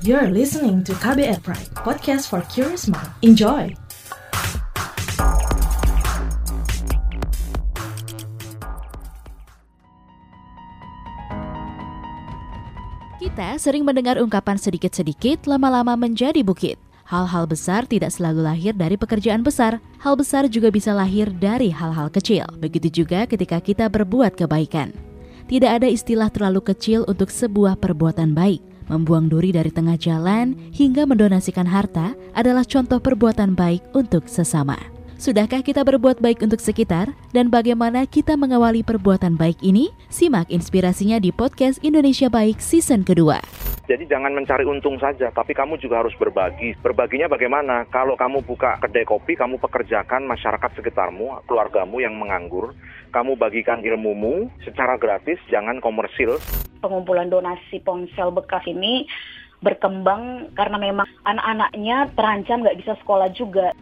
You're listening to KBR Pride, podcast for curious mind. Enjoy! Kita sering mendengar ungkapan sedikit-sedikit lama-lama menjadi bukit. Hal-hal besar tidak selalu lahir dari pekerjaan besar. Hal besar juga bisa lahir dari hal-hal kecil. Begitu juga ketika kita berbuat kebaikan. Tidak ada istilah terlalu kecil untuk sebuah perbuatan baik. Membuang duri dari tengah jalan hingga mendonasikan harta adalah contoh perbuatan baik untuk sesama. Sudahkah kita berbuat baik untuk sekitar? Dan bagaimana kita mengawali perbuatan baik ini? Simak inspirasinya di podcast Indonesia Baik season kedua. Jadi jangan mencari untung saja, tapi kamu juga harus berbagi. Berbaginya bagaimana? Kalau kamu buka kedai kopi, kamu pekerjakan masyarakat sekitarmu, keluargamu yang menganggur. Kamu bagikan ilmumu secara gratis, jangan komersil. Pengumpulan donasi ponsel bekas ini berkembang karena memang anak-anaknya terancam nggak bisa sekolah juga.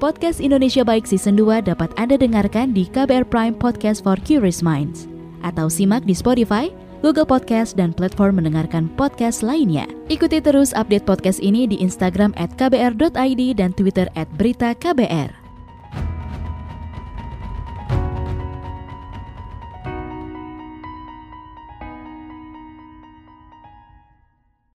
Podcast Indonesia Baik Season 2 dapat Anda dengarkan di KBR Prime Podcast for Curious Minds atau simak di Spotify, Google Podcast, dan platform mendengarkan podcast lainnya. Ikuti terus update podcast ini di Instagram at kbr.id dan Twitter at berita KBR.